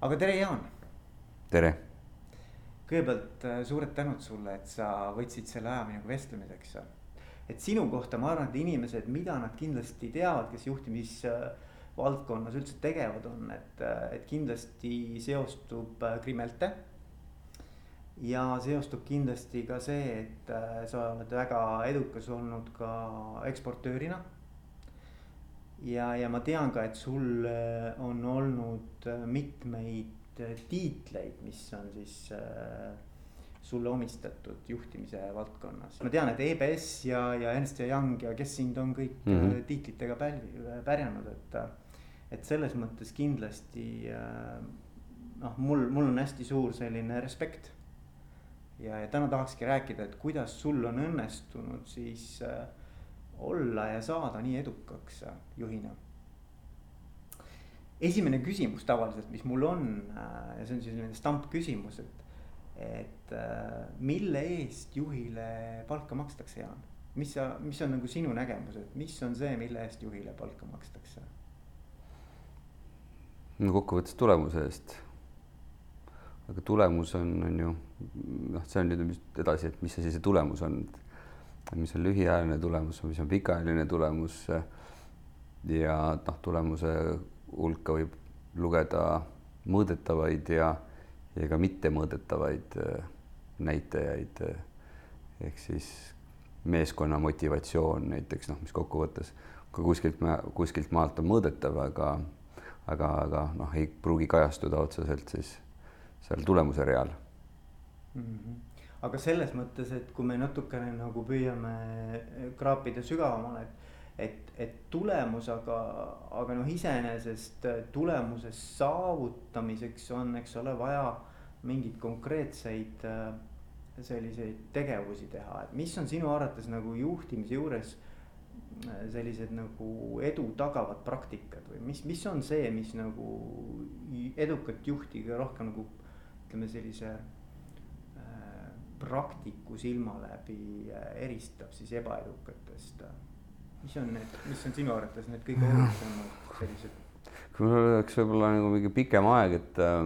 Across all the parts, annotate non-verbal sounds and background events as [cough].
aga tere, Jaan. tere. kõigepealt äh, suured tänud sulle, et sa võtsid selle aja minuga vestlemiseks. et sinu kohta ma arvan, et inimesed, mida nad kindlasti teavad, kes juhtimisvaldkonnas üldse tegevad on, et, äh, et kindlasti seostub Krimelte. ja seostub kindlasti ka see, et sa oled väga edukas olnud ka eksportöörina ja, ja ma tean ka, et sul on olnud äh, mitmeid äh, tiitleid, mis on siis äh, sulle omistatud juhtimise valdkonnas. ma tean, et EBS ja, ja Ernst ja Young ja kes sind on kõik mm -hmm. tiitlitega pälvi, pärjanud, et. et selles mõttes kindlasti noh, mul, mul on hästi suur selline respekt. ja, ja täna tahakski rääkida, et kuidas sul on õnnestunud siis äh, olla ja saada nii edukaks juhina? esimene küsimus tavaliselt, mis mul on äh, ja see on selline stampküsimus, et, et äh, mille eest juhile palka makstakse, Jaan? mis sa, mis on nagu sinu nägemus, et mis on see, mille eest juhile palka makstakse? no kokkuvõttes tulemuse eest. aga tulemus on, on ju noh, see on nüüd edasi, et mis asi see tulemus on, et mis on lühiajaline tulemus, mis on pikaajaline tulemus. ja noh, tulemuse hulka võib lugeda mõõdetavaid ja, ja ka mittemõõdetavaid äh, näitajaid. ehk siis meeskonna motivatsioon näiteks noh, mis kokkuvõttes ka kuskilt, kuskilt maalt on mõõdetav, aga, aga, aga noh, ei pruugi kajastuda otseselt siis seal tulemuse real mm. -hmm aga selles mõttes, et kui me natukene nagu püüame kraapida sügavamale, et et, et tulemus, aga, aga noh, iseenesest tulemuse saavutamiseks on, eks ole, vaja mingeid konkreetseid äh, selliseid tegevusi teha, et mis on sinu arvates nagu juhtimise juures sellised nagu edu tagavad praktikad või mis, mis on see, mis nagu edukat juhti rohkem nagu ütleme, sellise praktiku silma läbi äh, eristab siis ebaedukatest? mis on need, mis on sinu arvates need kõige olulisemad [laughs] sellised? kui mul oleks võib-olla nagu mingi pikem aeg, et, äh,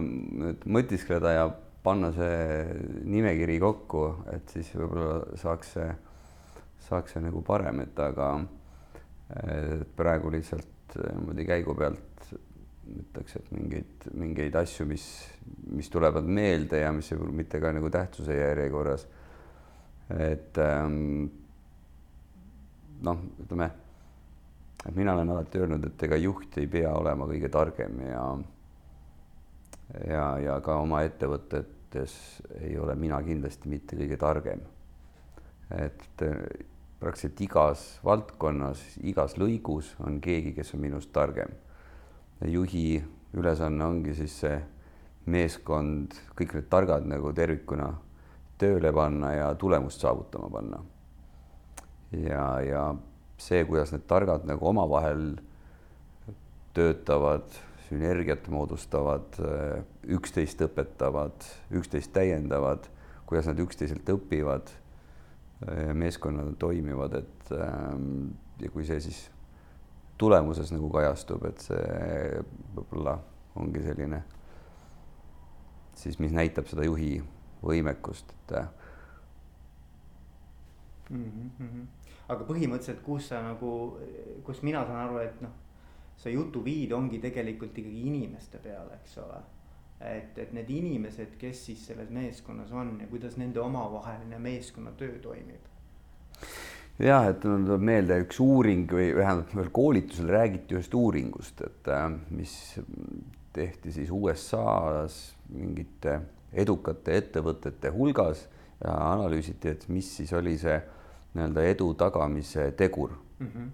et mõtiskleda ja panna see nimekiri kokku, et siis võib-olla saaks see, saaks see nagu parem, et aga et praegu lihtsalt niimoodi käigu pealt ütleks, et mingeid, mingeid asju, mis, mis tulevad meelde ja mis mitte ka nagu tähtsuse järjekorras. et ähm, noh, ütleme, et mina olen alati öelnud, et ega juht ei pea olema kõige targem ja ja, ja ka oma ettevõtetes ei ole mina kindlasti mitte kõige targem. et praktiliselt igas valdkonnas, igas lõigus on keegi, kes on minust targem juhi ülesanne ongi siis see meeskond, kõik need targad nagu tervikuna tööle panna ja tulemust saavutama panna. ja, ja see, kuidas need targad nagu omavahel töötavad, sünergiat moodustavad, üksteist õpetavad, üksteist täiendavad, kuidas nad üksteiselt õpivad, meeskonnad toimivad, et ja kui see siis tulemuses nagu kajastub, et see võib-olla ongi selline siis, mis näitab seda juhi võimekust, et mm. -hmm. aga põhimõtteliselt, kus sa nagu, kus mina saan aru, et noh, see jutuviid ongi tegelikult ikkagi inimeste peale, eks ole. et, et need inimesed, kes siis selles meeskonnas on ja kuidas nende omavaheline meeskonnatöö toimib jah, et mul tuleb meelde üks uuring või vähemalt ühel koolitusel räägiti ühest uuringust, et äh, mis tehti siis USA-s mingite edukate ettevõtete hulgas ja analüüsiti, et mis siis oli see nii-öelda edu tagamise tegur mm. -hmm.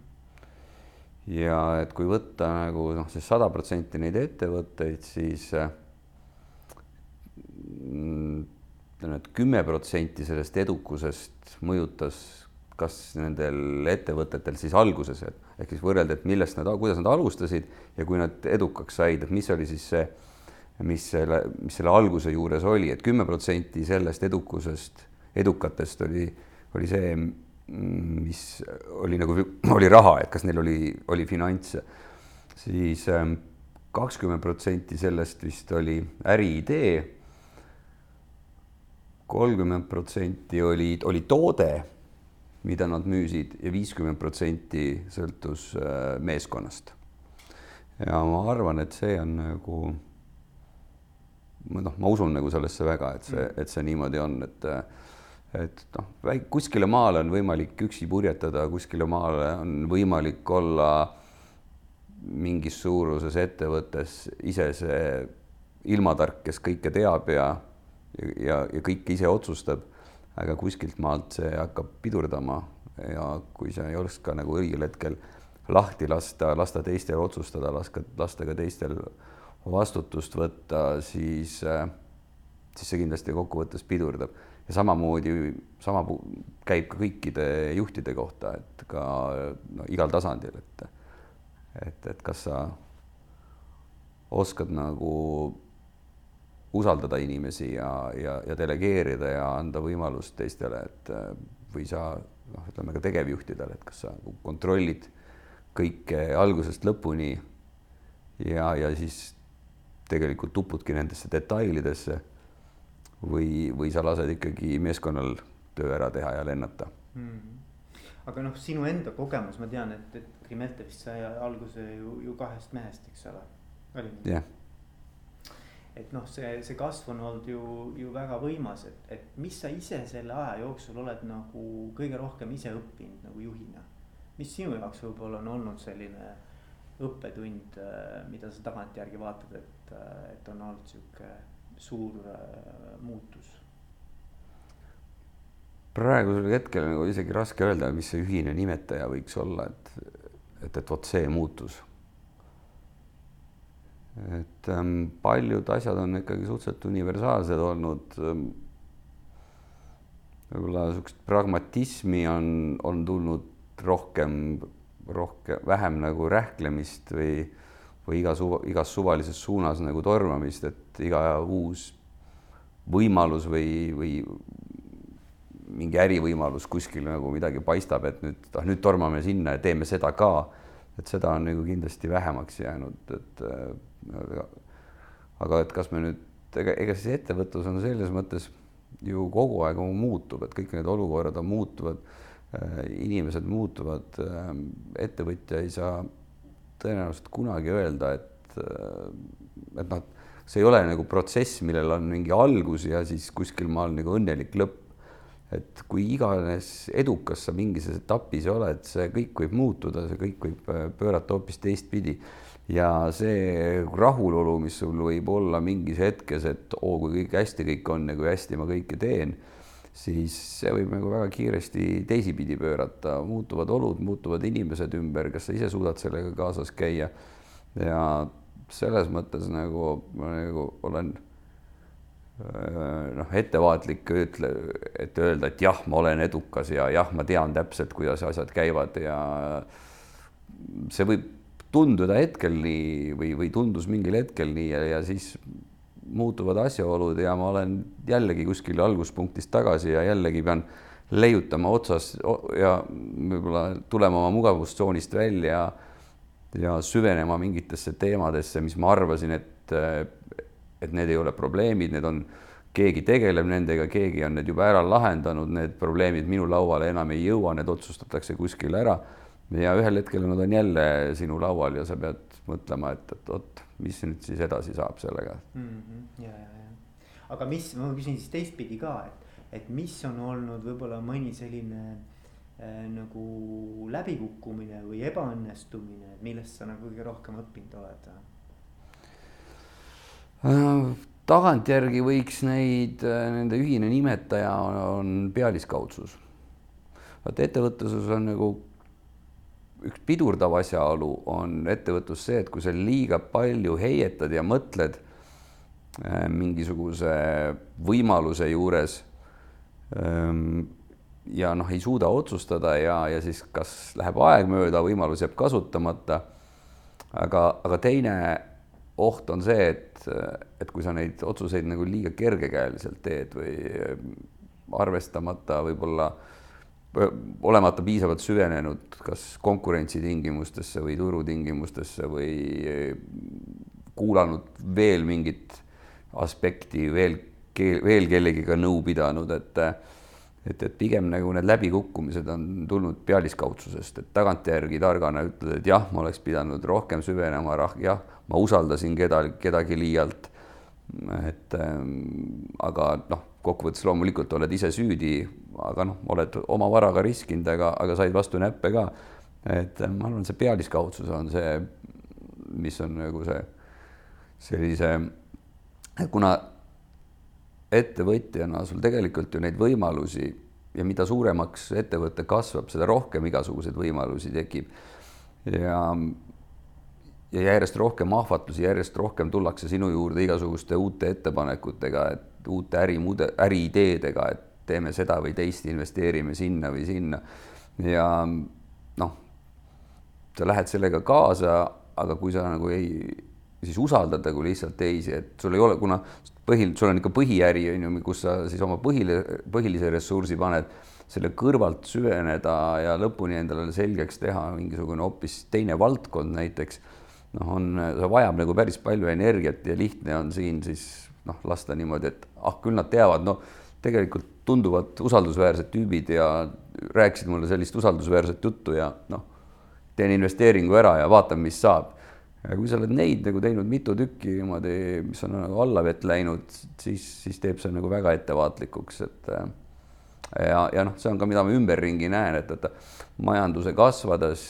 ja et kui võtta nagu noh, see sada protsenti neid ettevõtteid, siis äh, ütleme, et kümme protsenti sellest edukusest mõjutas kas nendel ettevõtetel siis alguses, ehk siis võrrelda, et millest nad, kuidas nad alustasid ja kui nad edukaks said, et mis oli siis see, mis selle, mis selle alguse juures oli et, et kümme protsenti sellest edukusest, edukatest oli, oli see, mis oli nagu, oli raha, et kas neil oli, oli finantse, siis ähm, kakskümmend protsenti sellest vist oli äriidee. kolmkümmend protsenti oli, oli toode, mida nad müüsid ja viiskümmend protsenti sõltus äh, meeskonnast. ja ma arvan, et see on nagu noh, ma usun nagu sellesse väga, et see, mm. et see niimoodi on, et et noh, kuskile maale on võimalik üksi purjetada, kuskile maale on võimalik olla mingis suuruses ettevõttes ise see ilmatark, kes kõike teab ja, ja, ja kõike ise otsustab. Aga kuskilt maalt see hakkab pidurdama ja kui sa ei oska nagu õigel hetkel lahti lasta, lasta teistel otsustada, laska, lasta ka teistel vastutust võtta, siis, siis see kindlasti kokkuvõttes pidurdab. Ja samamoodi sama käib ka kõikide juhtide kohta, et ka no, igal tasandil, et et, et kas sa oskad nagu usaldada inimesi ja, ja, ja delegeerida ja anda võimalust teistele, et või sa noh, ütleme ka tegevjuhtidele, et kas sa kontrollid kõike algusest lõpuni ja, ja siis tegelikult tupudki nendesse detailidesse või, või sa lased ikkagi meeskonnal töö ära teha ja lennata hmm.. aga noh, sinu enda kogemus, ma tean, et, et Krimelte vist sai alguse ju, ju kahest mehest, eks ole. jah yeah. Et noh, see, see kasv on olnud ju, ju väga võimas, et, et mis sa ise selle aja jooksul oled nagu kõige rohkem ise õppinud nagu juhina. mis sinu jaoks võib-olla on olnud selline õppetund, mida sa tagantjärgi vaatad, et, et on olnud sihuke suur äh, muutus? praegusel hetkel nagu isegi raske öelda, mis see ühine nimetaja võiks olla, et, et, et vot see muutus. Et ähm, paljud asjad on ikkagi suhteliselt universaalsed olnud ähm,. võib-olla niisugust pragmatismi on, on tulnud rohkem, rohkem, vähem nagu rähklemist või või iga suva, igas suvalises suunas nagu tormamist, et iga uus võimalus või, või mingi ärivõimalus kuskil nagu midagi paistab, et nüüd, ah nüüd tormame sinna ja teeme seda ka. et seda on nagu kindlasti vähemaks jäänud, et äh, aga et kas me nüüd, ega, ega siis ettevõtlus on selles mõttes ju kogu aeg muutub, et kõik need olukorrad on muutuvad, äh, inimesed muutuvad, äh, ettevõtja ei saa tõenäoliselt kunagi öelda, et, et noh, see ei ole nagu protsess, millel on mingi algus ja siis kuskil maal nagu õnnelik lõpp. et kui iganes edukas sa mingis etapis oled, see kõik võib muutuda, see kõik võib äh, pöörata hoopis teistpidi ja see rahulolu, mis sul võib olla mingis hetkes, et oo, kui kõik hästi kõik on ja kui hästi ma kõike teen siis see võib nagu väga kiiresti teisipidi pöörata, muutuvad olud, muutuvad inimesed ümber, kas sa ise suudad sellega kaasas käia. ja selles mõttes nagu ma nagu olen noh, ettevaatlik ütle, et öelda, et jah, ma olen edukas ja jah, ma tean täpselt, kuidas asjad käivad ja see võib tunduda hetkel nii või, või tundus mingil hetkel nii ja, ja siis muutuvad asjaolud ja ma olen jällegi kuskil alguspunktist tagasi ja jällegi pean leiutama otsas ja võib-olla tulema oma mugavustsoonist välja ja süvenema mingitesse teemadesse, mis ma arvasin, et, et need ei ole probleemid, need on, keegi tegeleb nendega, keegi on need juba ära lahendanud, need probleemid minu lauale enam ei jõua, need otsustatakse kuskil ära. Ja ühel hetkel nad on jälle sinu laual ja sa pead mõtlema, et, et oot mis nüüd siis edasi saab sellega mm. -hmm. ja, ja, ja, aga mis, ma küsin siis teistpidi ka, et, et mis on olnud võib-olla mõni selline äh, nagu läbikukkumine või ebaõnnestumine, millest sa nagu kõige rohkem õppinud oled äh,? tagantjärgi võiks neid, äh, nende ühine nimetaja on pealiskaudsus. vaat ettevõtluses on nagu üks pidurdav asjaolu on ettevõtlus see, et kui sa liiga palju heietad ja mõtled äh, mingisuguse võimaluse juures ähm, ja noh, ei suuda otsustada ja, ja siis kas läheb aeg mööda, võimalus jääb kasutamata. aga, aga teine oht on see, et, et kui sa neid otsuseid nagu liiga kergekäeliselt teed või arvestamata võib-olla äh, olemata piisavalt süvenenud kas konkurentsitingimustesse või turutingimustesse või kuulanud veel mingit aspekti, veel, veel kellegiga nõu pidanud, et et, et pigem nagu need läbikukkumised on tulnud pealiskaudsusest, et tagantjärgi targana ütled, et jah, ma oleks pidanud rohkem süvenema, jah, ma usaldasin keda, kedagi liialt. et ähm, aga noh, kokkuvõttes loomulikult oled ise süüdi, aga noh, oled oma varaga riskinud, aga, aga said vastu näppe ka. et äh, ma arvan, see pealiskaudsus on see, mis on nagu see sellise, kuna ettevõtjana sul tegelikult ju neid võimalusi ja mida suuremaks ettevõte kasvab, seda rohkem igasuguseid võimalusi tekib. ja, ja järjest rohkem ahvatlusi, järjest rohkem tullakse sinu juurde igasuguste uute ettepanekutega, et uute ärimude, äriideedega, et teeme seda või teist, investeerime sinna või sinna. ja noh, sa lähed sellega kaasa, aga kui sa nagu ei siis usaldada kui lihtsalt teisi, et sul ei ole, kuna põhil, sul on ikka põhiäri on ju, kus sa siis oma põhile, põhilise ressursi paned, selle kõrvalt süveneda ja lõpuni endale selgeks teha mingisugune hoopis teine valdkond näiteks. noh, on, see vajab nagu päris palju energiat ja lihtne on siin siis noh, lasta niimoodi, et ah, küll nad teavad, no tegelikult tunduvad usaldusväärsed tüübid ja rääkisid mulle sellist usaldusväärset juttu ja noh, teen investeeringu ära ja vaatan, mis saab. Ja kui sa oled neid nagu teinud mitu tükki niimoodi, mis on nagu allavett läinud, siis, siis teeb see nagu väga ettevaatlikuks, et äh, ja, ja noh, see on ka, mida ma ümberringi näen, et, et majanduse kasvades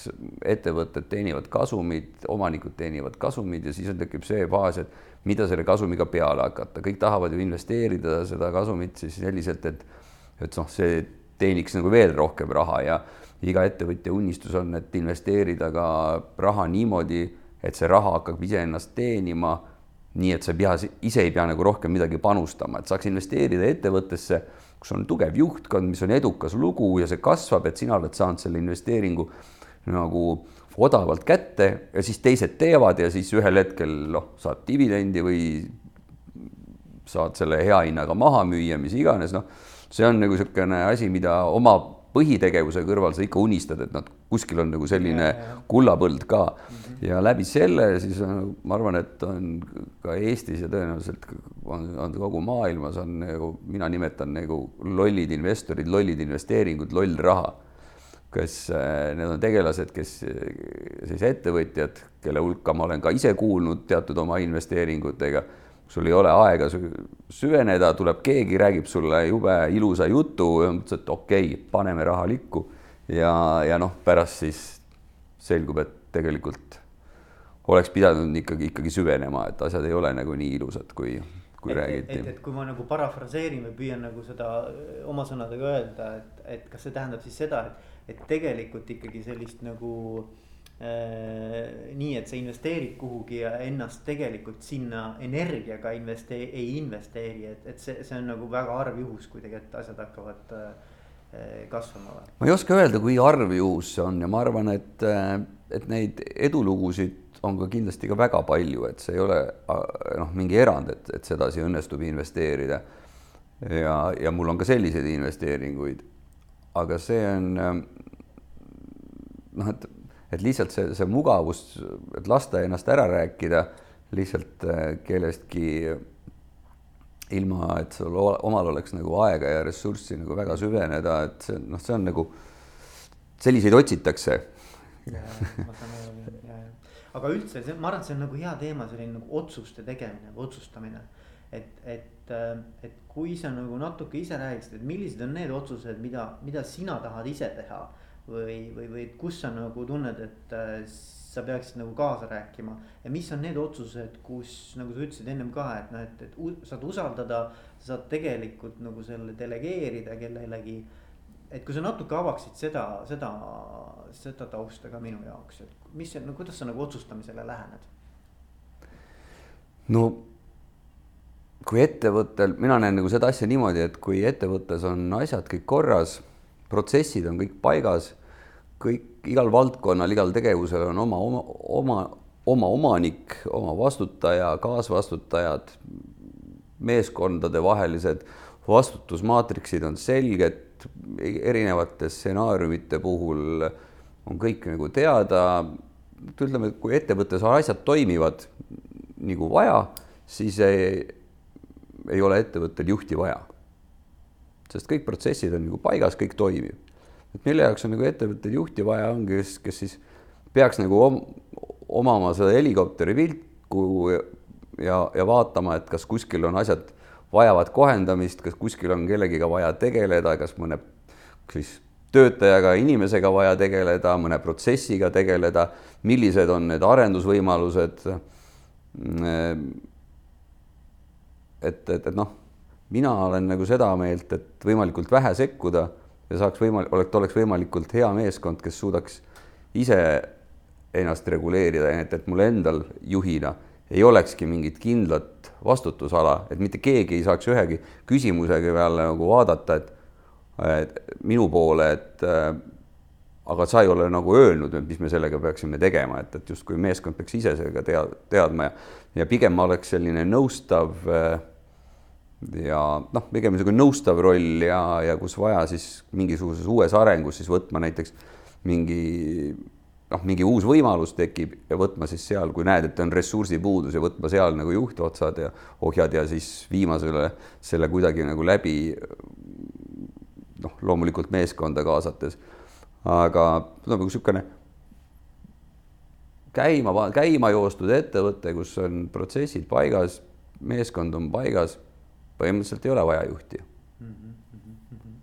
ettevõtted teenivad kasumit, omanikud teenivad kasumit ja siis tekib see faas, et mida selle kasumiga peale hakata, kõik tahavad ju investeerida seda kasumit siis selliselt, et et noh, see teeniks nagu veel rohkem raha ja iga ettevõtja unistus on, et investeerida ka raha niimoodi et see raha hakkab iseennast teenima, nii et sa ei pea, ise ei pea nagu rohkem midagi panustama, et saaks investeerida ettevõttesse, kus on tugev juhtkond, mis on edukas lugu ja see kasvab, et sina oled saanud selle investeeringu nagu odavalt kätte ja siis teised teevad ja siis ühel hetkel noh, saad dividendi või saad selle hea hinnaga maha müüa, mis iganes, noh, see on nagu niisugune asi, mida oma põhitegevuse kõrval sa ikka unistad, et noh, kuskil on nagu selline ja, ja. kullapõld ka mm. -hmm. ja läbi selle siis on, ma arvan, et on ka Eestis ja tõenäoliselt on, on kogu maailmas on nagu, mina nimetan nagu lollid investorid, lollid investeeringud, loll raha. Kes äh, need on tegelased, kes siis ettevõtjad, kelle hulka ma olen ka ise kuulnud teatud oma investeeringutega sul ei ole aega süveneda, tuleb keegi, räägib sulle jube ilusa jutu ja mõtled, et okei okay,, paneme raha likku ja, ja noh, pärast siis selgub, et tegelikult oleks pidanud ikkagi, ikkagi süvenema, et asjad ei ole nagu nii ilusad, kui, kui et, räägiti. et, et kui ma nagu parafraseerin või püüan nagu seda oma sõnadega öelda, et, et kas see tähendab siis seda, et, et tegelikult ikkagi sellist nagu äh, nii, et sa investeerid kuhugi ja ennast tegelikult sinna energiaga investee-, ei investeeri, et, et see, see on nagu väga harv juhus, kui tegelikult asjad hakkavad äh, kasvama või? ma ei oska öelda, kui harv juhus see on ja ma arvan, et, äh, et neid edulugusid on ka kindlasti ka väga palju, et see ei ole noh, mingi erand, et, et sedasi õnnestub investeerida. ja, ja mul on ka selliseid investeeringuid. Aga see on noh, et et lihtsalt see, see mugavus, et lasta ennast ära rääkida lihtsalt äh, kellestki ilma, et sul omal oleks nagu aega ja ressurssi nagu väga süveneda, et see noh, see on nagu, selliseid otsitakse. aga üldse, see, ma arvan, et see on nagu hea teema, selline nagu otsuste tegemine või otsustamine. Et, et, äh, et kui sa nagu natuke ise räägiksid, et millised on need otsused, mida, mida sina tahad ise teha või, või, või kus sa nagu tunned, et äh, sa peaksid nagu kaasa rääkima. ja mis on need otsused, kus nagu sa ütlesid ennem ka, et noh, et, et saad usaldada, sa saad tegelikult nagu selle delegeerida kellelegi. et kui sa natuke avaksid seda, seda, seda tausta ka minu jaoks, et mis see, no kuidas sa nagu otsustamisele lähened? no kui ettevõttel, mina näen nagu seda asja niimoodi, et kui ettevõttes on asjad kõik korras protsessid on kõik paigas, kõik, igal valdkonnal, igal tegevusel on oma, oma, oma, oma omanik, oma vastutaja, kaasvastutajad, meeskondade vahelised vastutusmaatriksid on selged, erinevate stsenaariumite puhul on kõik nagu teada. ütleme, kui ettevõttes asjad toimivad nagu vaja, siis ei, ei ole ettevõttel juhti vaja. sest kõik protsessid on nagu paigas, kõik toimib. et mille jaoks on nagu ettevõttel juhti vaja, ongi, kes, kes siis peaks nagu om, omama seda helikopteri pilku ja, ja vaatama, et kas kuskil on asjad vajavad kohendamist, kas kuskil on kellegiga vaja tegeleda, kas mõne siis töötajaga, inimesega vaja tegeleda, mõne protsessiga tegeleda, millised on need arendusvõimalused. Et, et, et noh, mina olen nagu seda meelt, et võimalikult vähe sekkuda ja saaks võimalik, oleks, oleks võimalikult hea meeskond, kes suudaks ise ennast reguleerida, et, et mul endal juhina ei olekski mingit kindlat vastutusala, et mitte keegi ei saaks ühegi küsimusega peale nagu vaadata, et, minu poole, et aga sa ei ole nagu öelnud, et mis me sellega peaksime tegema, et, et justkui meeskond peaks ise sellega tea, teadma ja, ja pigem ma oleks selline nõustav äh, ja noh, pigem niisugune nõustav roll ja, ja kus vaja, siis mingisuguses uues arengus siis võtma näiteks mingi noh, mingi uus võimalus tekib ja võtma siis seal, kui näed, et on ressursipuudus ja võtma seal nagu juhtotsad ja ohjad ja siis viima selle, kuidagi nagu läbi. noh, loomulikult meeskonda kaasates, aga nagu niisugune käima, käima joostud ettevõte, kus on protsessid paigas, meeskond on paigas, põhimõtteliselt ei ole vaja juhti mm. -hmm.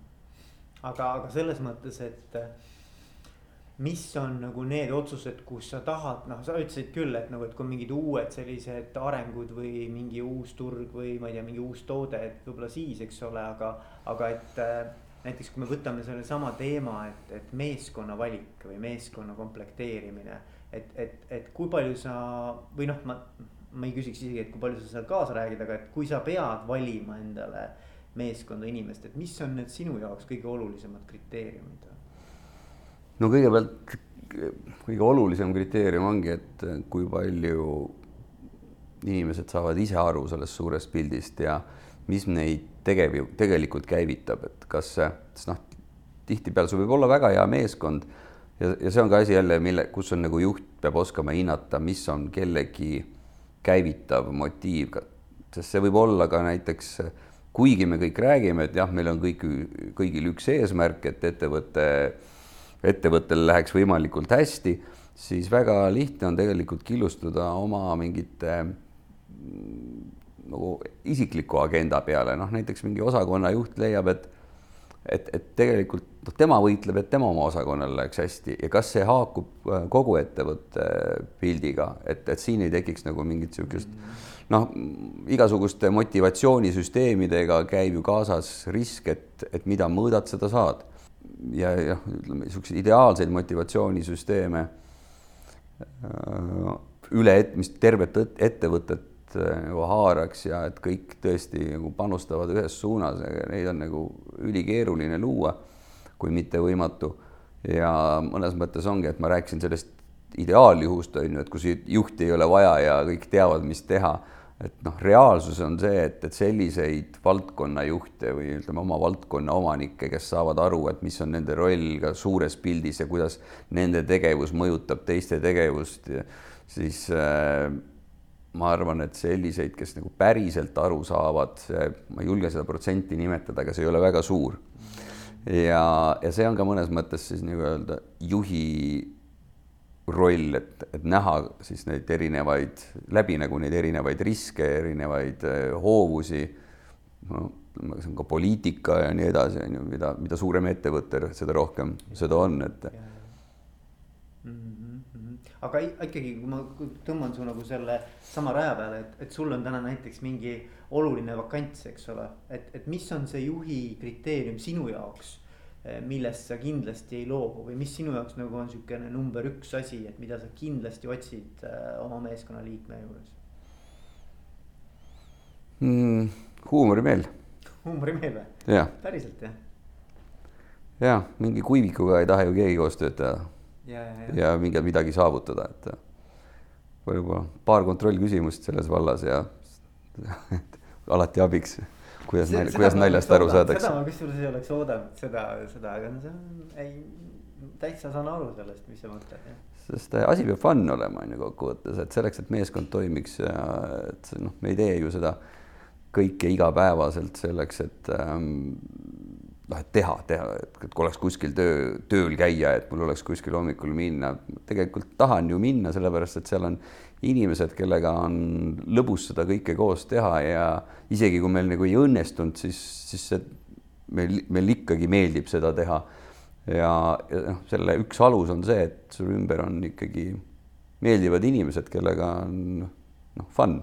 aga, aga selles mõttes, et mis on nagu need otsused, kus sa tahad, noh, sa ütlesid küll, et nagu, et kui mingid uued sellised arengud või mingi uus turg või ma ei tea, mingi uus toode, et võib-olla siis, eks ole, aga, aga et äh, näiteks kui me võtame sellesama teema, et, et meeskonna valik või meeskonna komplekteerimine. et, et, et kui palju sa või noh, ma, ma ei küsiks isegi, et kui palju sa seal kaasa räägid, aga et kui sa pead valima endale meeskonda inimest, et mis on need sinu jaoks kõige olulisemad kriteeriumid? no kõigepealt kõige olulisem kriteerium ongi, et kui palju inimesed saavad ise aru sellest suurest pildist ja mis neid tegev, tegelikult käivitab, et kas, sest noh, tihtipeale sul võib olla väga hea meeskond ja, ja see on ka asi jälle, mille, kus on nagu juht peab oskama hinnata, mis on kellegi käivitav motiiv, sest see võib olla ka näiteks, kuigi me kõik räägime, et jah, meil on kõik, kõigil üks eesmärk, et ettevõte ettevõttel läheks võimalikult hästi, siis väga lihtne on tegelikult killustuda oma mingite nagu isikliku agenda peale, noh näiteks mingi osakonna juht leiab, et et, et tegelikult noh, tema võitleb, et tema oma osakonnal läheks hästi. Ja kas see haakub äh, kogu ettevõtte pildiga, et, et siin ei tekiks nagu mingit niisugust noh, igasuguste motivatsioonisüsteemidega käib ju kaasas risk, et, et mida mõõdad, seda saad. Ja jah, ütleme niisuguseid ideaalseid motivatsioonisüsteeme äh, üle, mis tervet ettevõtet äh, nagu haaraks ja et kõik tõesti nagu panustavad ühes suunas, neid on nagu ülikeeruline luua, kui mitte võimatu. ja mõnes mõttes ongi, et ma rääkisin sellest ideaaljuhust on ju, et kus juhti ei ole vaja ja kõik teavad, mis teha et noh, reaalsus on see, et, et selliseid valdkonnajuhte või ütleme, oma valdkonna omanikke, kes saavad aru, et mis on nende roll ka suures pildis ja kuidas nende tegevus mõjutab teiste tegevust, siis äh, ma arvan, et selliseid, kes nagu päriselt aru saavad, ma ei julge seda protsenti nimetada, aga see ei ole väga suur. Ja, ja see on ka mõnes mõttes siis nii-öelda juhi roll, et, et näha siis neid erinevaid, läbi nagu neid erinevaid riske, erinevaid äh, hoovusi. no see on ka poliitika ja nii edasi, on ju, mida, mida suurem ettevõte, seda rohkem seda on, et. Mm -hmm. Aga ikkagi, kui ma tõmban su nagu selle sama raja peale, et, et sul on täna näiteks mingi oluline vakants, eks ole, et, et mis on see juhi kriteerium sinu jaoks Eh, millest sa kindlasti ei loobu või mis sinu jaoks nagu on niisugune number üks asi, et mida sa kindlasti otsid eh, oma meeskonnaliikme juures mm,? huumorimeel. huumorimeel või? päriselt jah? ja mingi kuivikuga ei taha ju keegi koos töötada. Ja, ja, ja. mingi midagi saavutada, et võib-olla paar kontrollküsimust selles vallas ja [laughs] alati abiks kuidas, kuidas naljast aru saadakse. seda ma kusjuures ei oleks oodanud, seda, seda, aga no see on, ei, täitsa saan aru sellest, mis sa mõtled, jah. sest äh, asi peab fun olema, on ju kokkuvõttes, et selleks, et meeskond toimiks ja et noh, me ei tee ju seda kõike igapäevaselt selleks, et ähm, noh, et teha, teha, et kui oleks kuskil töö, tööl käia, et mul oleks kuskil hommikul minna, tegelikult tahan ju minna, sellepärast et seal on inimesed, kellega on lõbus seda kõike koos teha ja isegi kui meil nagu ei õnnestunud, siis, siis see meil, meil ikkagi meeldib seda teha. ja, ja noh, selle üks alus on see, et sul ümber on ikkagi meeldivad inimesed, kellega on noh, fun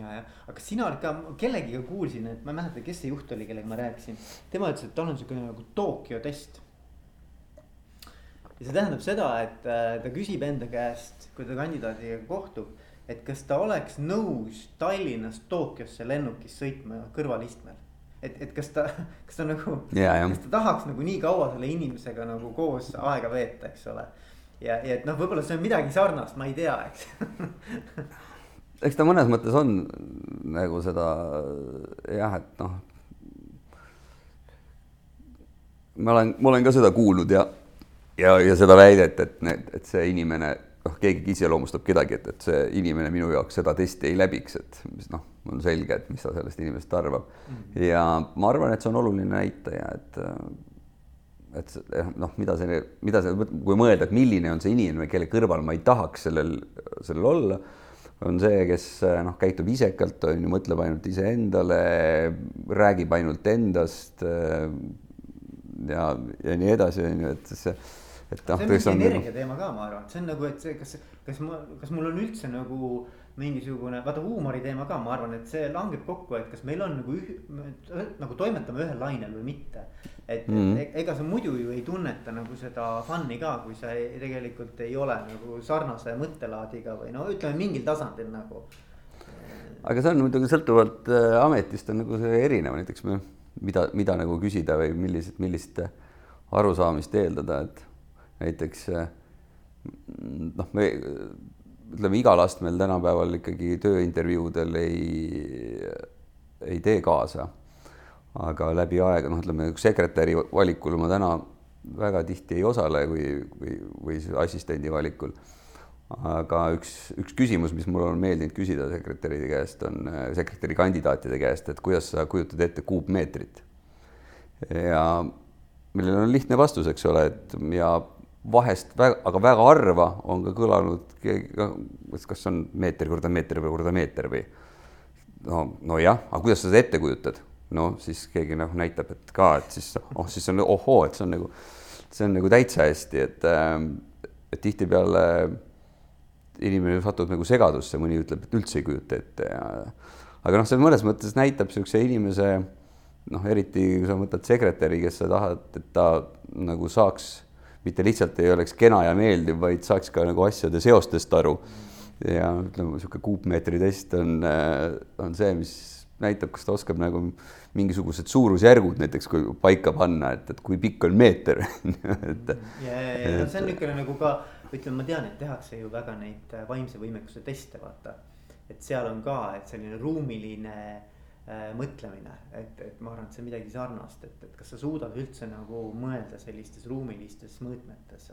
ja, ja, aga sina oled ka, kellegiga kuulsin, et ma ei mäleta, kes see juht oli, kellega ma rääkisin. tema ütles, et tal on siukene nagu Tokyo test. ja see tähendab seda, et äh, ta küsib enda käest, kui ta kandidaadiga kohtub, et kas ta oleks nõus Tallinnast Tokyosse lennukis sõitma kõrvalistmel. et, et kas ta, [laughs] kas ta nagu, kas ta tahaks nagu nii kaua selle inimesega nagu koos aega veeta, eks ole. ja, ja et noh, võib-olla see on midagi sarnast, ma ei tea, eks [laughs] eks ta mõnes mõttes on nagu seda jah, et noh. ma olen, ma olen ka seda kuulnud ja, ja, ja seda väidet, et need, et see inimene, noh, keegi iseloomustab kedagi, et, et see inimene minu jaoks seda testi ei läbiks, et mis noh, on selge, et mis ta sellest inimesest arvab mm. -hmm. ja ma arvan, et see on oluline näitaja, et et noh, mida see, mida see, kui mõelda, et milline on see inimene, kelle kõrval ma ei tahaks sellel, sellel olla on see, kes noh, käitub isekalt, on ju, mõtleb ainult iseendale, räägib ainult endast äh, ja, ja nii edasi, on ju, et see et noh. see on mingi nagu- energia teema ka, ma arvan, see on nagu, et see, kas, kas ma, kas mul on üldse nagu mingisugune, vaata huumori teema ka, ma arvan, et see langeb kokku, et kas meil on nagu üh, nagu toimetame ühel lainel või mitte. et mm, -hmm. et ega sa muidu ju ei tunneta nagu seda fun'i ka, kui sa ei, tegelikult ei ole nagu sarnase mõttelaadiga või no ütleme mingil tasandil nagu. aga see on muidugi sõltuvalt äh, ametist on nagu see erinev, näiteks me, mida, mida nagu küsida või millised, millist arusaamist eeldada, et näiteks äh, noh, me ütleme, igal astmel tänapäeval ikkagi tööintervjuudel ei, ei tee kaasa. aga läbi aega, noh, ütleme sekretäri valikul ma täna väga tihti ei osale või, või, või assistendi valikul. aga üks, üks küsimus, mis mul on meeldinud küsida sekretäride käest, on sekretäri kandidaatide käest, et kuidas sa kujutad ette kuupmeetrit. ja millel on lihtne vastus, eks ole, et ja vahest väga, aga väga harva on ka kõlanud keegi, kas on meeter korda meeter või korda meeter või no, nojah, aga kuidas sa seda ette kujutad? no siis keegi noh, näitab, et ka, et siis oh, siis on ohoo, et see on nagu, see on nagu täitsa hästi, et, ähm, tihtipeale inimene satub nagu segadusse, mõni ütleb, et üldse ei kujuta ette ja aga noh, see mõnes mõttes näitab niisuguse inimese noh, eriti kui sa mõtled sekretäri, kes sa tahad, et ta nagu saaks mitte lihtsalt ei oleks kena ja meeldiv, vaid saaks ka nagu asjade seostest aru. ja ütleme, niisugune kuupmeetri test on, äh, on see, mis näitab, kas ta oskab nagu mingisugused suurusjärgud näiteks kui paika panna, et, et kui pikk on meeter [laughs] et. ja, ja, ja no see on niisugune nagu ka, ütleme, ma tean, et tehakse ju väga neid vaimse võimekuse teste, vaata. et seal on ka, et selline ruumiline Äh, mõtlemine, et, et ma arvan, et see on midagi sarnast, et, et kas sa suudad üldse nagu mõelda sellistes ruumilistes mõõtmetes.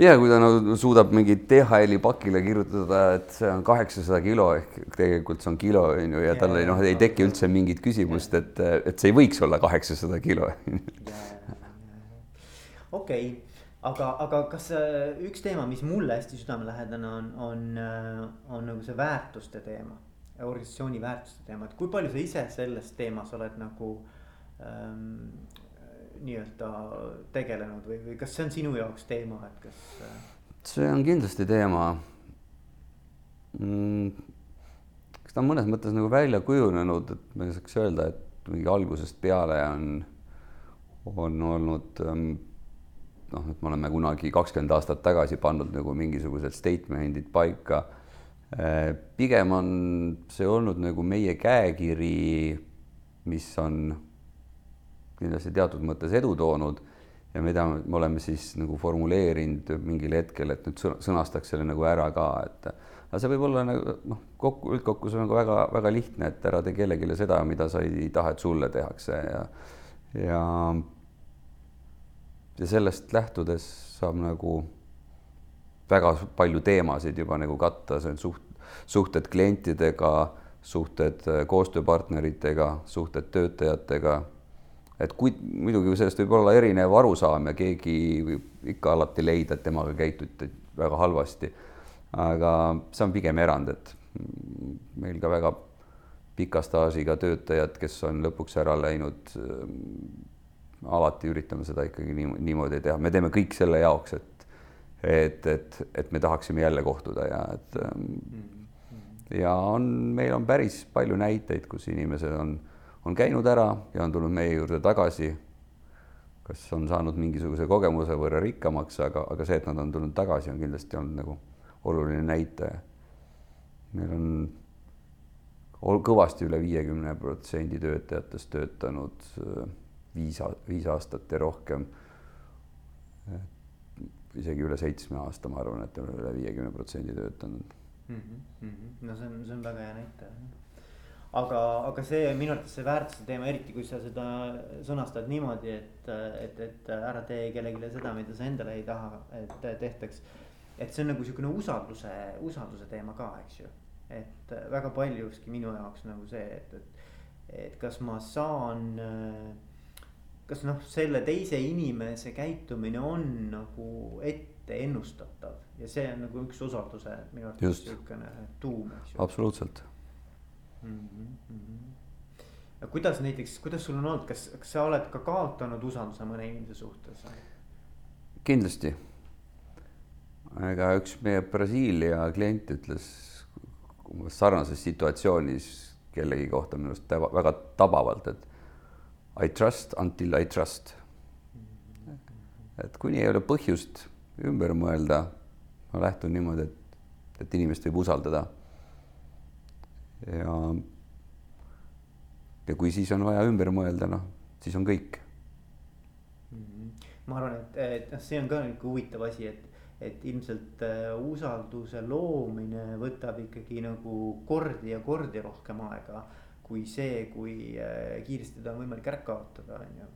ja kui ta nagu suudab mingi DHL-i pakile kirjutada, et see on kaheksasada kilo ehk tegelikult see on kilo on ju ja, ja tal ei noh, ei teki üldse mingit küsimust, et, et see ei võiks olla kaheksasada kilo. okei, aga, aga kas äh, üks teema, mis mulle hästi südamelähedane on, on, äh, on nagu see väärtuste teema organisatsiooni väärtuste teema, et kui palju sa ise selles teemas oled nagu ähm, nii-öelda tegelenud või, või kas see on sinu jaoks teema, et kas? Äh, see on kindlasti teema mm,. kas ta on mõnes mõttes nagu välja kujunenud, et ma ei saaks öelda, et mingi algusest peale on, on olnud ähm, noh, et me oleme kunagi kakskümmend aastat tagasi pannud nagu mingisugused statement'id paika pigem on see olnud nagu meie käekiri, mis on kindlasti teatud mõttes edu toonud ja mida me oleme siis nagu formuleerinud mingil hetkel, et nüüd sõnastaks selle nagu ära ka, et aga see võib olla nagu noh, kokku, üldkokku see on nagu väga-väga lihtne, et ära tee kellelegi seda, mida sa ei taha, et sulle tehakse ja ja ja sellest lähtudes saab nagu väga palju teemasid juba nagu katta, see on suht, suhted klientidega, suhted äh, koostööpartneritega, suhted töötajatega. et kui muidugi sellest võib olla erinev arusaam ja keegi võib ikka alati leida, et temaga käituti väga halvasti. aga see on pigem erand, et meil ka väga pika staažiga töötajad, kes on lõpuks ära läinud alati üritame seda ikkagi nii, niimoodi teha, me teeme kõik selle jaoks, et, et, et, et me tahaksime jälle kohtuda ja et ja on, meil on päris palju näiteid, kus inimesed on, on käinud ära ja on tulnud meie juurde tagasi. kas on saanud mingisuguse kogemuse võrra rikkamaks, aga, aga see, et nad on tulnud tagasi, on kindlasti olnud nagu oluline näitaja. meil on kõvasti üle viiekümne protsendi töötajatest töötanud viis, viis aastat ja rohkem. Isegi üle seitsme aasta, ma arvan, et on üle viiekümne protsendi töötanud mm. -hmm. no see on, see on väga hea näitaja. aga, aga see minu arvates see väärtuse teema, eriti kui sa seda sõnastad niimoodi, et, et, et ära tee kellelegi seda, mida sa endale ei taha, et tehtaks. et see on nagu sihukene usalduse, usalduse teema ka, eks ju. et väga paljuski minu jaoks nagu see, et, et, et kas ma saan äh, kas noh, selle teise inimese käitumine on nagu ette ennustatav ja see on nagu üks usalduse minu arvates niisugune tuum, eks ju. absoluutselt mm. -hmm. ja kuidas näiteks, kuidas sul on olnud, kas, kas sa oled ka kaotanud usalduse mõne inimese suhtes? kindlasti. ega üks meie Brasiilia klient ütles umbes sarnases situatsioonis kellegi kohta minu arust väga tabavalt, et I trust until I trust. et kuni ei ole põhjust ümber mõelda, ma lähtun niimoodi, et, et inimest võib usaldada. ja, ja kui siis on vaja ümber mõelda, noh, siis on kõik. ma arvan, et, et noh, see on ka niisugune huvitav asi, et, et ilmselt uh, usalduse loomine võtab ikkagi nagu kordi ja kordi rohkem aega kui see, kui äh, kiiresti ta on võimalik ära kaotada, on ju.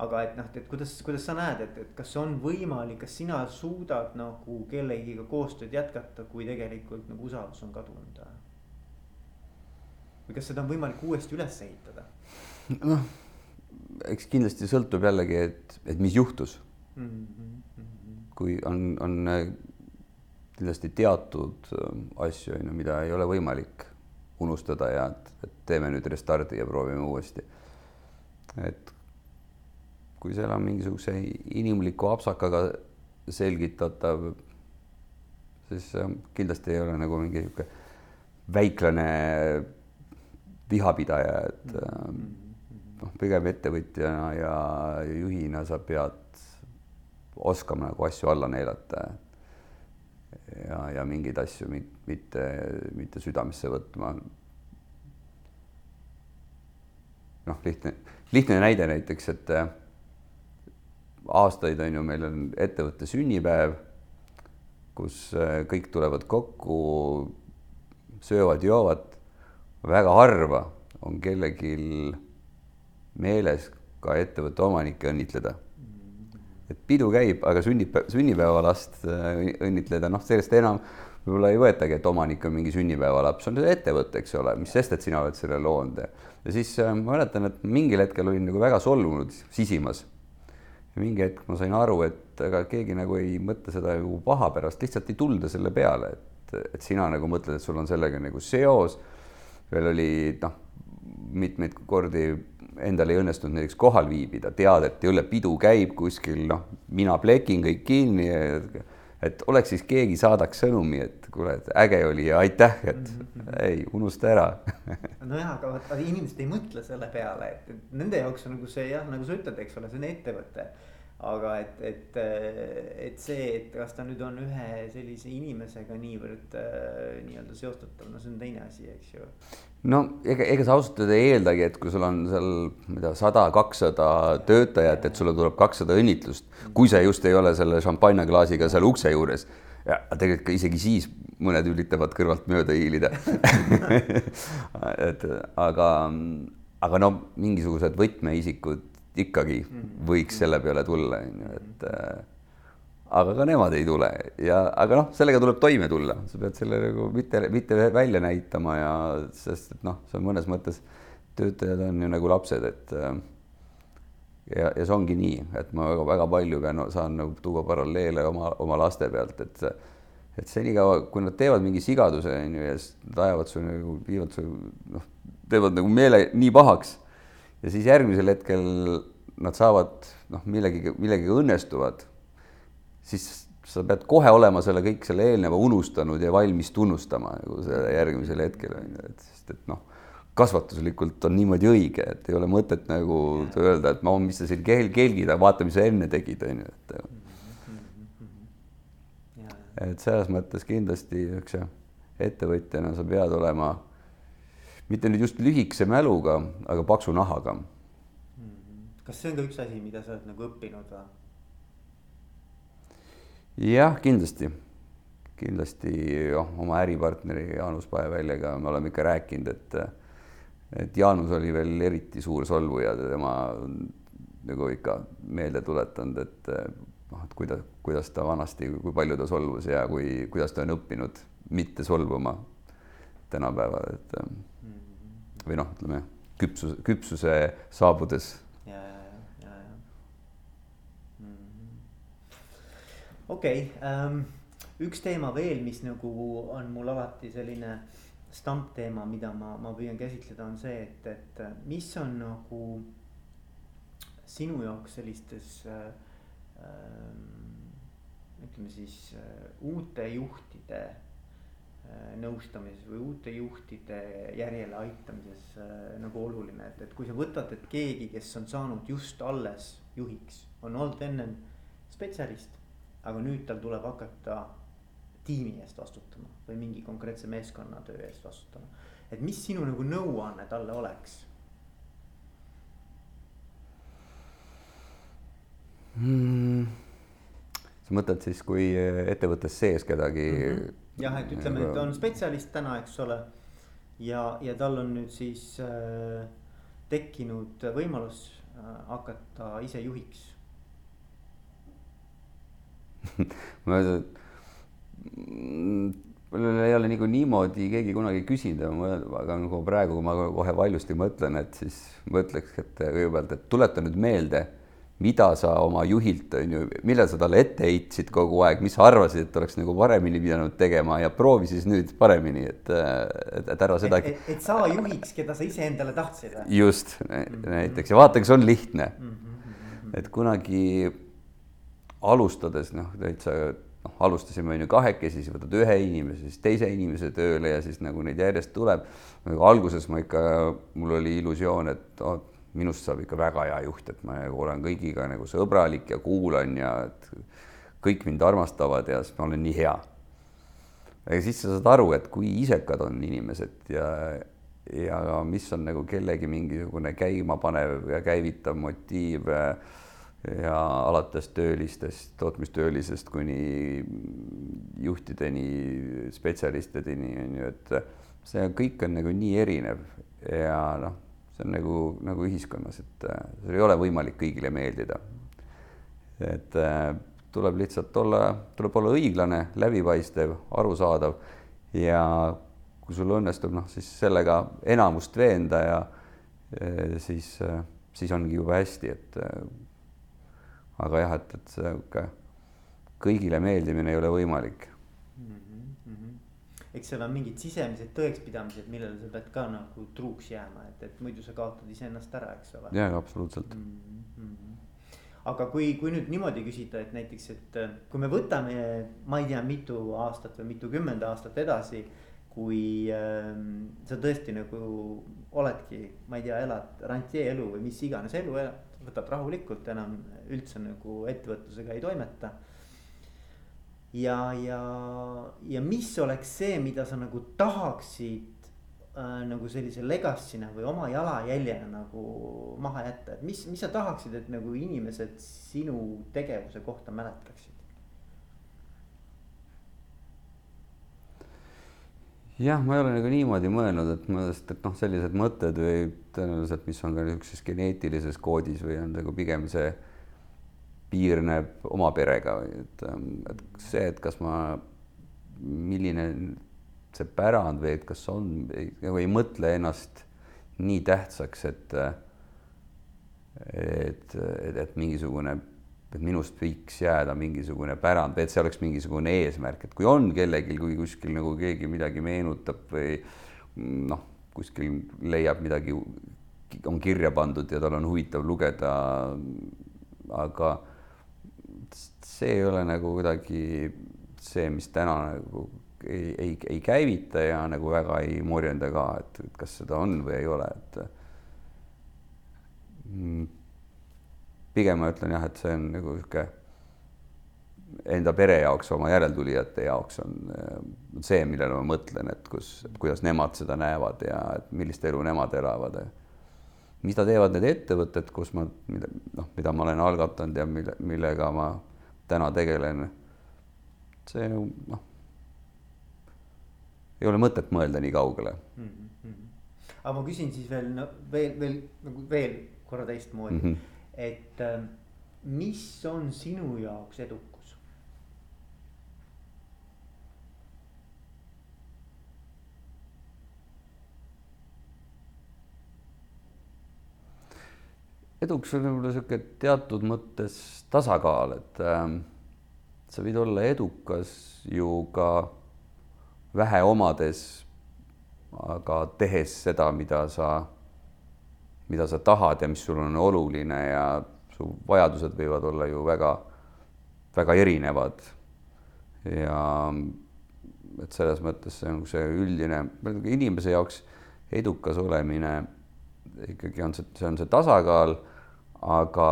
aga et noh, et kuidas, kuidas sa näed, et, et kas on võimalik, kas sina suudad nagu kellegiga koostööd jätkata, kui tegelikult nagu usaldus on kadunud? või kas seda on võimalik uuesti üles ehitada? noh, eks kindlasti sõltub jällegi, et, et mis juhtus mm. -hmm. kui on, on äh, kindlasti teatud äh, asju, on ju, mida ei ole võimalik unustada ja et teeme nüüd restardi ja proovime uuesti. et kui seal on mingisuguse inimliku apsakaga selgitatav, siis kindlasti ei ole nagu mingi niisugune väiklane vihapidaja, et noh, pigem ettevõtjana ja juhina sa pead oskama nagu asju alla neelata ja, ja mingeid asju mitte, mitte südamesse võtma. Noh, lihtne, lihtne näide näiteks, et äh, aastaid on ju, meil on ettevõtte sünnipäev, kus äh, kõik tulevad kokku, söövad-joovad, väga harva on kellelgi meeles ka ettevõtte omanikke õnnitleda. Et pidu käib, aga sünnipäev, sünnipäevalast äh, õnnitleda, noh, sellest enam võib-olla ei võetagi, et omanik on mingi sünnipäevalaps, on ettevõte, eks ole, mis sest, et sina oled selle loonud. ja siis äh, ma mäletan, et mingil hetkel olin nagu väga solvunud, sisimas. ja mingi hetk ma sain aru, et ega keegi nagu ei mõtle seda ju paha pärast, lihtsalt ei tulda selle peale, et, et sina nagu mõtled, et sul on sellega nagu seos. veel oli noh, mitmeid kordi endal ei õnnestunud näiteks kohal viibida, tead, et jõle pidu käib kuskil, noh, mina plekin kõik kinni. Et oleks siis keegi saadaks sõnumi, et kuule, et äge oli ja aitäh, et mm -hmm. ei unusta ära [laughs] nojah, aga vaata inimesed ei mõtle selle peale, et nende jaoks on nagu see jah, nagu sa ütled, eks ole, see on ettevõte aga et, et, et see, et kas ta nüüd on ühe sellise inimesega niivõrd äh, nii-öelda seostatav, no see on teine asi, eks ju no ega, ega sa ausalt öelda ei eeldagi, et kui sul on seal, ma ei tea, sada, kakssada töötajat, et sulle tuleb kakssada õnnitlust, kui see just ei ole selle šampanjaklaasiga seal ukse juures. ja tegelikult ka isegi siis mõned üritavad kõrvalt mööda hiilida [laughs] et aga, aga no mingisugused võtmeisikud ikkagi võiks selle peale tulla, on ju, et äh, aga ka nemad ei tule. Ja, aga noh, sellega tuleb toime tulla, sa pead selle nagu mitte, mitte välja näitama ja sest et noh, see on mõnes mõttes, töötajad on ju nagu lapsed, et äh, ja, ja see ongi nii, et ma väga-väga palju pean, saan nagu tuua paralleele oma, oma laste pealt, et et senikaua, kui nad teevad mingi sigaduse, on ju, ja siis nad ajavad su nagu, viivad su noh, teevad nagu meele nii pahaks ja siis järgmisel hetkel nad saavad noh, millegagi, millegagi õnnestuvad siis sa pead kohe olema selle kõik selle eelneva unustanud ja valmis tunnustama nagu selle järgmisel hetkel on ju, et sest et noh, kasvatuslikult on niimoodi õige, et ei ole mõtet nagu öelda, et ma, mis sa siin keel, kelgid, aga vaata, mis sa enne tegid, on ju, et. et selles mõttes kindlasti niisuguse ettevõtjana sa pead olema mitte nüüd just lühikese mäluga, aga paksu nahaga. kas see on ka üks asi, mida sa oled nagu õppinud või? jah, kindlasti, kindlasti jah, oma äripartneri Jaanus Paeväljaga me oleme ikka rääkinud, et et Jaanus oli veel eriti suur solvuja, tema nagu ikka meelde tuletanud, et noh, et kuidas, kuidas ta vanasti, kui palju ta solvus ja kui, kuidas ta on õppinud mitte solvuma tänapäeval, et või noh, ütleme küpsus, küpsuse saabudes. Okei okay, um,, üks teema veel, mis nagu on mul alati selline stampteema, mida ma, ma püüan käsitleda, on see, et, et mis on nagu sinu jaoks sellistes äh, ütleme siis äh, uute juhtide äh, nõustamises või uute juhtide järjele aitamises äh, nagu oluline, et, et kui sa võtad, et keegi, kes on saanud just alles juhiks, on olnud ennem spetsialist aga nüüd tal tuleb hakata tiimi eest vastutama või mingi konkreetse meeskonnatöö eest vastutama. et mis sinu nagu nõuanne talle oleks hmm.? sa mõtled siis, kui ettevõttes sees kedagi mm? -hmm. Jah, et ütleme, et on spetsialist täna, eks ole. ja, ja tal on nüüd siis äh, tekkinud võimalus äh, hakata ise juhiks [laughs] ma ütlen, et mul ei ole nagu niimoodi keegi kunagi küsinud, aga nagu praegu, ma kohe valjusti mõtlen, et siis mõtleks, et kõigepealt, et tuleta nüüd meelde, mida sa oma juhilt on ju, millal sa talle ette heitsid kogu aeg, mis sa arvasid, et oleks nagu paremini pidanud tegema ja proovi siis nüüd paremini, et, et, et ära seda. et, et saa juhiks, keda sa iseendale tahtsid. just näiteks ja vaata, kas on lihtne mm. -hmm. et kunagi alustades noh, täitsa noh, alustasime on ju kahekesi, siis võtad ühe inimese, siis teise inimese tööle ja siis nagu neid järjest tuleb. alguses ma ikka, mul oli illusioon, et oh, minust saab ikka väga hea juht, et ma nagu olen kõigiga nagu sõbralik ja kuulan ja et kõik mind armastavad ja siis ma olen nii hea. aga siis sa saad aru, et kui isekad on inimesed ja, ja mis on nagu kellegi mingisugune käimapanev ja käivitav motiiv ja alates töölistest, tootmistöölisest kuni juhtideni, spetsialistideni on ju, et see kõik on nagu nii erinev ja noh, see on nagu, nagu ühiskonnas, et sul ei ole võimalik kõigile meeldida. et tuleb lihtsalt olla, tuleb olla õiglane, läbipaistev, arusaadav ja kui sul õnnestub noh, siis sellega enamust veenda ja siis, siis ongi juba hästi, et aga jah, et, et see sihuke kõigile meeldimine ei ole võimalik mm. -hmm. Eks seal on mingid sisemised tõekspidamised, millele sa pead ka nagu truuks jääma, et, et muidu sa kaotad iseennast ära, eks ole. jaa, absoluutselt mm. -hmm. aga kui, kui nüüd niimoodi küsida, et näiteks, et kui me võtame, ma ei tea, mitu aastat või mitukümmend aastat edasi kui äh, sa tõesti nagu oledki, ma ei tea, elad rantjee elu või mis iganes elu elad võtad rahulikult, enam üldse nagu ettevõtlusega ei toimeta. Ja, ja, ja mis oleks see, mida sa nagu tahaksid äh, nagu sellise legacy'na või oma jalajäljena nagu maha jätta, et mis, mis sa tahaksid, et nagu inimesed sinu tegevuse kohta mäletaksid? jah, ma ei ole nagu niimoodi mõelnud, et ma, sest et noh, sellised mõtted või tõenäoliselt, mis on ka niisuguses geneetilises koodis või on nagu pigem see piirneb oma perega et, et see, et kas ma, milline see pärand või et kas on, nagu ei mõtle ennast nii tähtsaks, et et, et, et mingisugune et minust võiks jääda mingisugune pärand või et see oleks mingisugune eesmärk, et kui on kellelgi, kui kuskil nagu keegi midagi meenutab või noh, kuskil leiab midagi, on kirja pandud ja tal on huvitav lugeda. aga see ei ole nagu kuidagi see, mis täna nagu ei, ei, ei käivita ja nagu väga ei morjenda ka, et, kas seda on või ei ole, et mm, pigem ma ütlen jah, et see on nagu sihuke enda pere jaoks, oma järeltulijate jaoks on see, millele ma mõtlen, et kus, kuidas nemad seda näevad ja millist elu nemad elavad. Mida teevad need ettevõtted, kus ma, noh, mida ma olen algatanud ja mille, millega ma täna tegelen. see noh, ei ole mõtet mõelda nii kaugele mm. -hmm. aga ma küsin siis veel no, veel, veel nagu veel korra teistmoodi mm. -hmm et ähm, mis on sinu jaoks edukus? Edukus on võib-olla sihuke teatud mõttes tasakaal, et äh, sa võid olla edukas ju ka vähe omades, aga tehes seda, mida sa mida sa tahad ja mis sul on oluline ja su vajadused võivad olla ju väga, väga erinevad. ja et selles mõttes see on see üldine, inimese jaoks edukas olemine ikkagi on see, see on see tasakaal, aga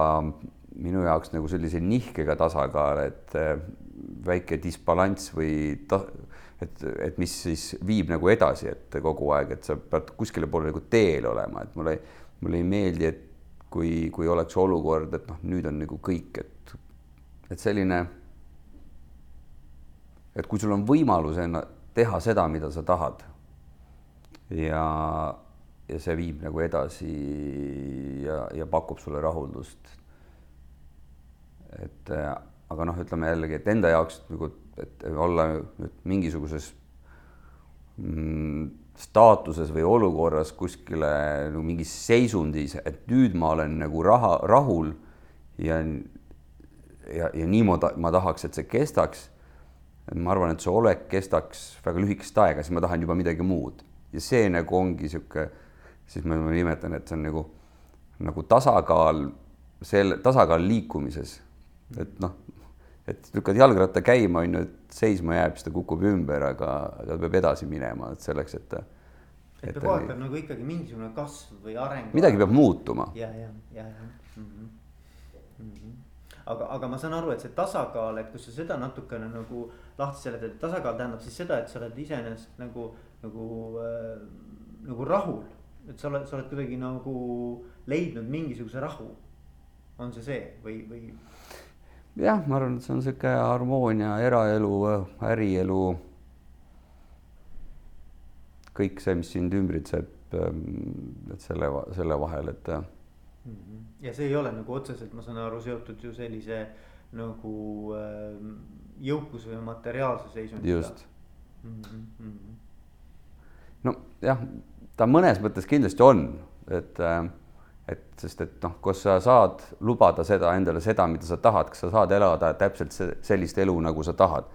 minu jaoks nagu sellise nihkega tasakaal, et eh, väike disbalanss või ta, et, et mis siis viib nagu edasi, et kogu aeg, et sa pead kuskile poole nagu teel olema, et mul ei mulle ei meeldi, et kui, kui oleks olukord, et noh, nüüd on nagu kõik, et, et selline, et kui sul on võimalus enna teha seda, mida sa tahad. Ja, ja see viib nagu edasi ja, ja pakub sulle rahuldust. et aga noh, ütleme jällegi, et enda jaoks nagu, et olla nüüd mingisuguses mm, staatuses või olukorras kuskile nagu mingis seisundis, et nüüd ma olen nagu raha, rahul ja ja, ja niimoodi ma tahaks, et see kestaks. ma arvan, et see olek kestaks väga lühikest aega, siis ma tahan juba midagi muud ja see nagu ongi niisugune, siis ma, nimetan, et see on nagu, nagu tasakaal, selle tasakaal liikumises, et noh et lükkad jalgratta käima, on ju, et seisma jääb, siis ta kukub ümber, aga, ta peab edasi minema, et selleks, et ta. et peab kogu aeg peab nagu ikkagi mingisugune kasv või areng. midagi peab muutuma. ja, ja, ja, ja mm. -hmm. Mm -hmm. aga, aga ma saan aru, et see tasakaal, et kui sa seda natukene nagu lahti seletad, et tasakaal tähendab siis seda, et sa oled iseenesest nagu, nagu äh,, nagu rahul. Et sa oled, sa oled kuidagi nagu leidnud mingisuguse rahu. on see see või, või? jah, ma arvan, et see on niisugune harmoonia eraelu, ärielu. kõik see, mis sind ümbritseb, ähm, et selle, selle vahel, et. Mhm. ja see ei ole nagu otseselt, ma saan aru, seotud ju sellise nagu ähm, jõukuse või materiaalse seisundiga. just mm. -hmm. nojah, ta mõnes mõttes kindlasti on, et äh, et sest, et noh, kas sa saad lubada seda endale seda, mida sa tahad, kas sa saad elada täpselt sellist elu, nagu sa tahad.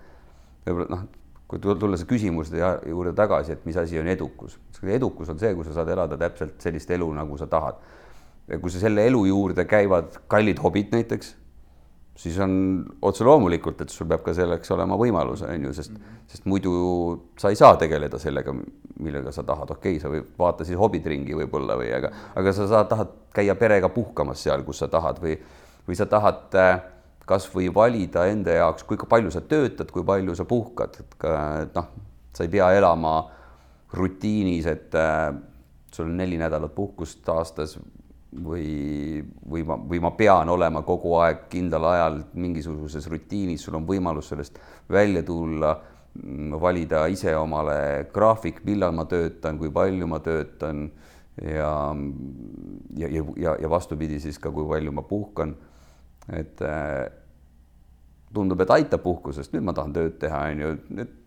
võib-olla noh, kui tulla see küsimuste juurde tagasi, et mis asi on edukus, edukus on see, kui sa saad elada täpselt sellist elu, nagu sa tahad. kui sa selle elu juurde käivad kallid hobid näiteks siis on otse loomulikult, et sul peab ka selleks olema võimalus, on ju, sest mm, -hmm. sest muidu sa ei saa tegeleda sellega, millega sa tahad, okei okay,, sa võib vaata siis hobid ringi võib-olla või aga, aga sa saad, tahad käia perega puhkamas seal, kus sa tahad või, või sa tahad äh, kasvõi valida enda jaoks, kui palju sa töötad, kui palju sa puhkad, et noh, sa ei pea elama rutiinis, et äh, sul on neli nädalat puhkust aastas või, või ma, või ma pean olema kogu aeg kindlal ajal mingisuguses rutiinis, sul on võimalus sellest välja tulla valida ise omale graafik, millal ma töötan, kui palju ma töötan ja, ja, ja, ja, vastupidi siis ka, kui palju ma puhkan. et tundub, et aitab puhkusest, nüüd ma tahan tööd teha, on ju, nüüd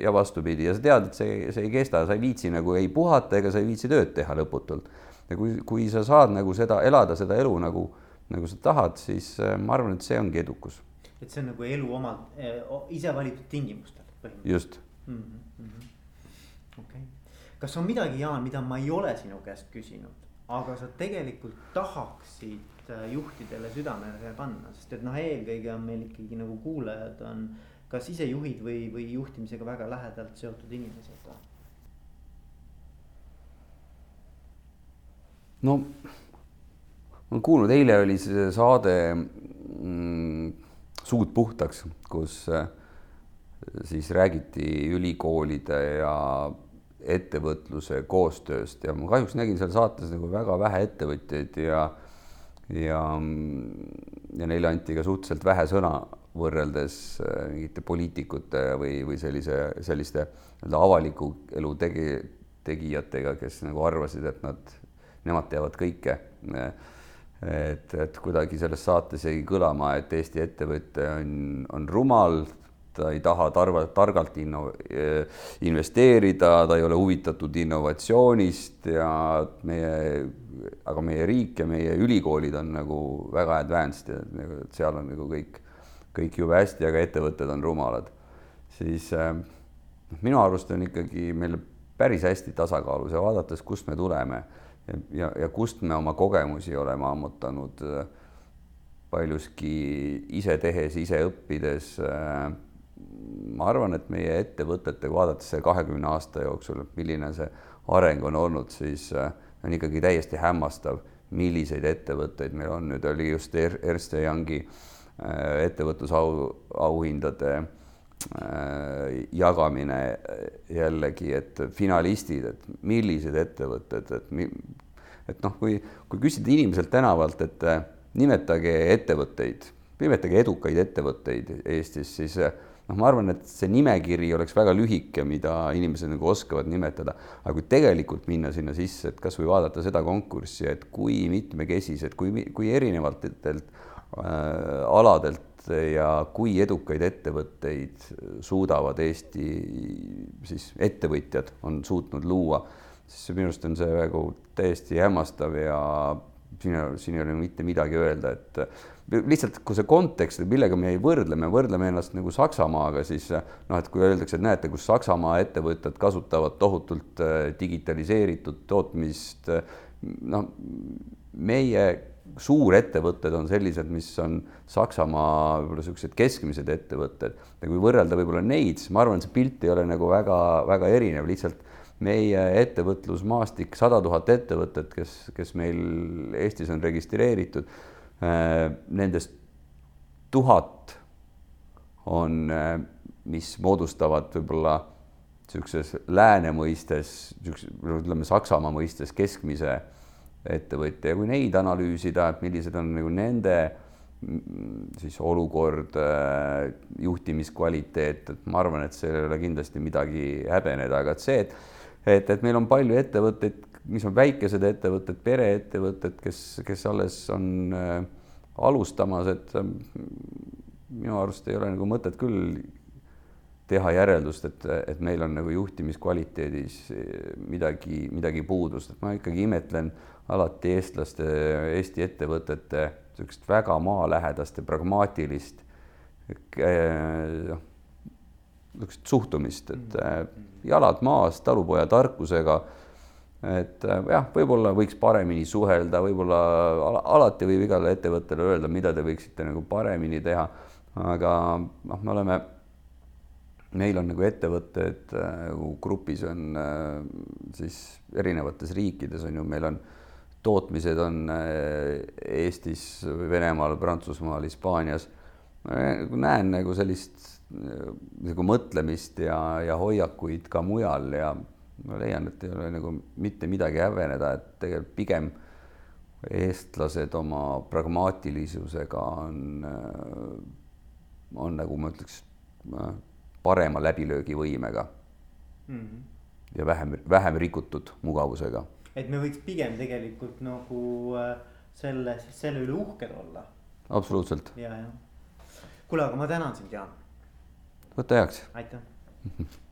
ja vastupidi ja sa tead, et see, see ei kesta, sa ei viitsi nagu ei puhata ega sa ei viitsi tööd teha lõputult. Ja kui, kui sa saad nagu seda elada, seda elu nagu, nagu sa tahad, siis ma arvan, et see ongi edukus. et see on nagu elu oma eh, ise valitud tingimustel just mm -hmm.. okei okay., kas on midagi, Jaan, mida ma ei ole sinu käest küsinud, aga sa tegelikult tahaksid äh, juhtidele südamele panna, sest et noh, eelkõige on meil ikkagi nagu kuulajad on kas ise juhid või, või juhtimisega väga lähedalt seotud inimesed? No olen kuulnud, eile oli see saade mm, Suud puhtaks, kus äh, siis räägiti ülikoolide ja ettevõtluse koostööst ja ma kahjuks nägin seal saates nagu väga vähe ettevõtjaid ja ja, ja neile anti ka suhteliselt vähe sõna võrreldes äh, mingite poliitikute või, või sellise, selliste nii-öelda avaliku elu tegi, tegijatega, kes nagu arvasid, et nad, nemad teavad kõike. et, et kuidagi selles saates jäi kõlama, et Eesti ettevõte on, on rumal, ta ei taha tarva, targalt inno-, investeerida, ta ei ole huvitatud innovatsioonist ja meie, aga meie riik ja meie ülikoolid on nagu väga advanced ja nagu, seal on nagu kõik, kõik jube hästi, aga ettevõtted on rumalad. siis äh, minu arust on ikkagi meil päris hästi tasakaalus ja vaadates, kust me tuleme ja, ja, kust me oma kogemusi oleme ammutanud äh, paljuski ise tehes, ise õppides äh, ma arvan, et meie ettevõtetega, vaadates selle kahekümne aasta jooksul, milline see areng on olnud, siis äh, on ikkagi täiesti hämmastav, milliseid ettevõtteid meil on, nüüd oli just er-, Ernst Youngi äh, ettevõtlusau, auhindade jagamine jällegi, et finalistid, et millised ettevõtted, et et noh, kui, kui küsida inimeselt tänavalt, et nimetage ettevõtteid, nimetage edukaid ettevõtteid Eestis, siis noh, ma arvan, et see nimekiri oleks väga lühike, mida inimesed nagu oskavad nimetada, aga kui tegelikult minna sinna sisse, et kasvõi vaadata seda konkurssi, et kui mitmekesised, kui, kui erinevatelt äh, aladelt ja kui edukaid ettevõtteid suudavad Eesti siis ettevõtjad on suutnud luua, siis minu arust on see nagu täiesti hämmastav ja siin, siin ei ole mitte midagi öelda, et lihtsalt, kui see kontekst, millega me ei võrdle, me võrdleme ennast nagu Saksamaaga, siis noh, et kui öeldakse, et näete, kus Saksamaa ettevõtted kasutavad tohutult äh, digitaliseeritud tootmist, noh, meie suurettevõtted on sellised, mis on Saksamaa võib-olla niisugused keskmised ettevõtted. Ja kui võrrelda võib-olla neid, siis ma arvan, see pilt ei ole nagu väga-väga erinev, lihtsalt meie ettevõtlusmaastik, sada tuhat ettevõtet, kes, kes meil Eestis on registreeritud Äh, nendest tuhat on, äh, mis moodustavad võib-olla niisuguses lääne mõistes, niisuguse, ütleme Saksamaa mõistes keskmise ettevõtja. Ja kui neid analüüsida, et millised on nagu nende mm, siis olukord, äh, juhtimiskvaliteet, et ma arvan, et seal ei ole kindlasti midagi häbeneda, aga et see, et et, et meil on palju ettevõtteid, mis on väikesed ettevõtted, pereettevõtted, kes, kes alles on äh, alustamas, et äh, minu arust ei ole nagu mõtet küll teha järeldust, et, et meil on nagu juhtimiskvaliteedis midagi, midagi puudust, et ma ikkagi imetlen alati eestlaste, Eesti ettevõtete niisugust väga maalähedast ja pragmaatilist noh, niisugust suhtumist, et mm. jalad maas, talupoja tarkusega et äh, jah, võib-olla võiks paremini suhelda, võib-olla alati võib igale ettevõttele öelda, mida te võiksite nagu paremini teha. aga noh, me oleme, meil on nagu ettevõtted nagu grupis on äh, siis erinevates riikides on ju, meil on tootmised on Eestis, Venemaal, Prantsusmaal, Hispaanias. Näen nagu sellist nagu mõtlemist ja, ja hoiakuid ka mujal ja ma leian, et ei ole nagu mitte midagi häbeneda, et tegelikult pigem eestlased oma pragmaatilisusega on, on nagu ma ütleks, parema läbilöögivõimega mm. -hmm. ja vähem, vähem rikutud mugavusega. Et me võiks pigem tegelikult nagu äh, selle, selle üle uhked olla. absoluutselt. ja, ja. kuule, aga ma tänan sind, Jaan. võta heaks. aitäh [laughs]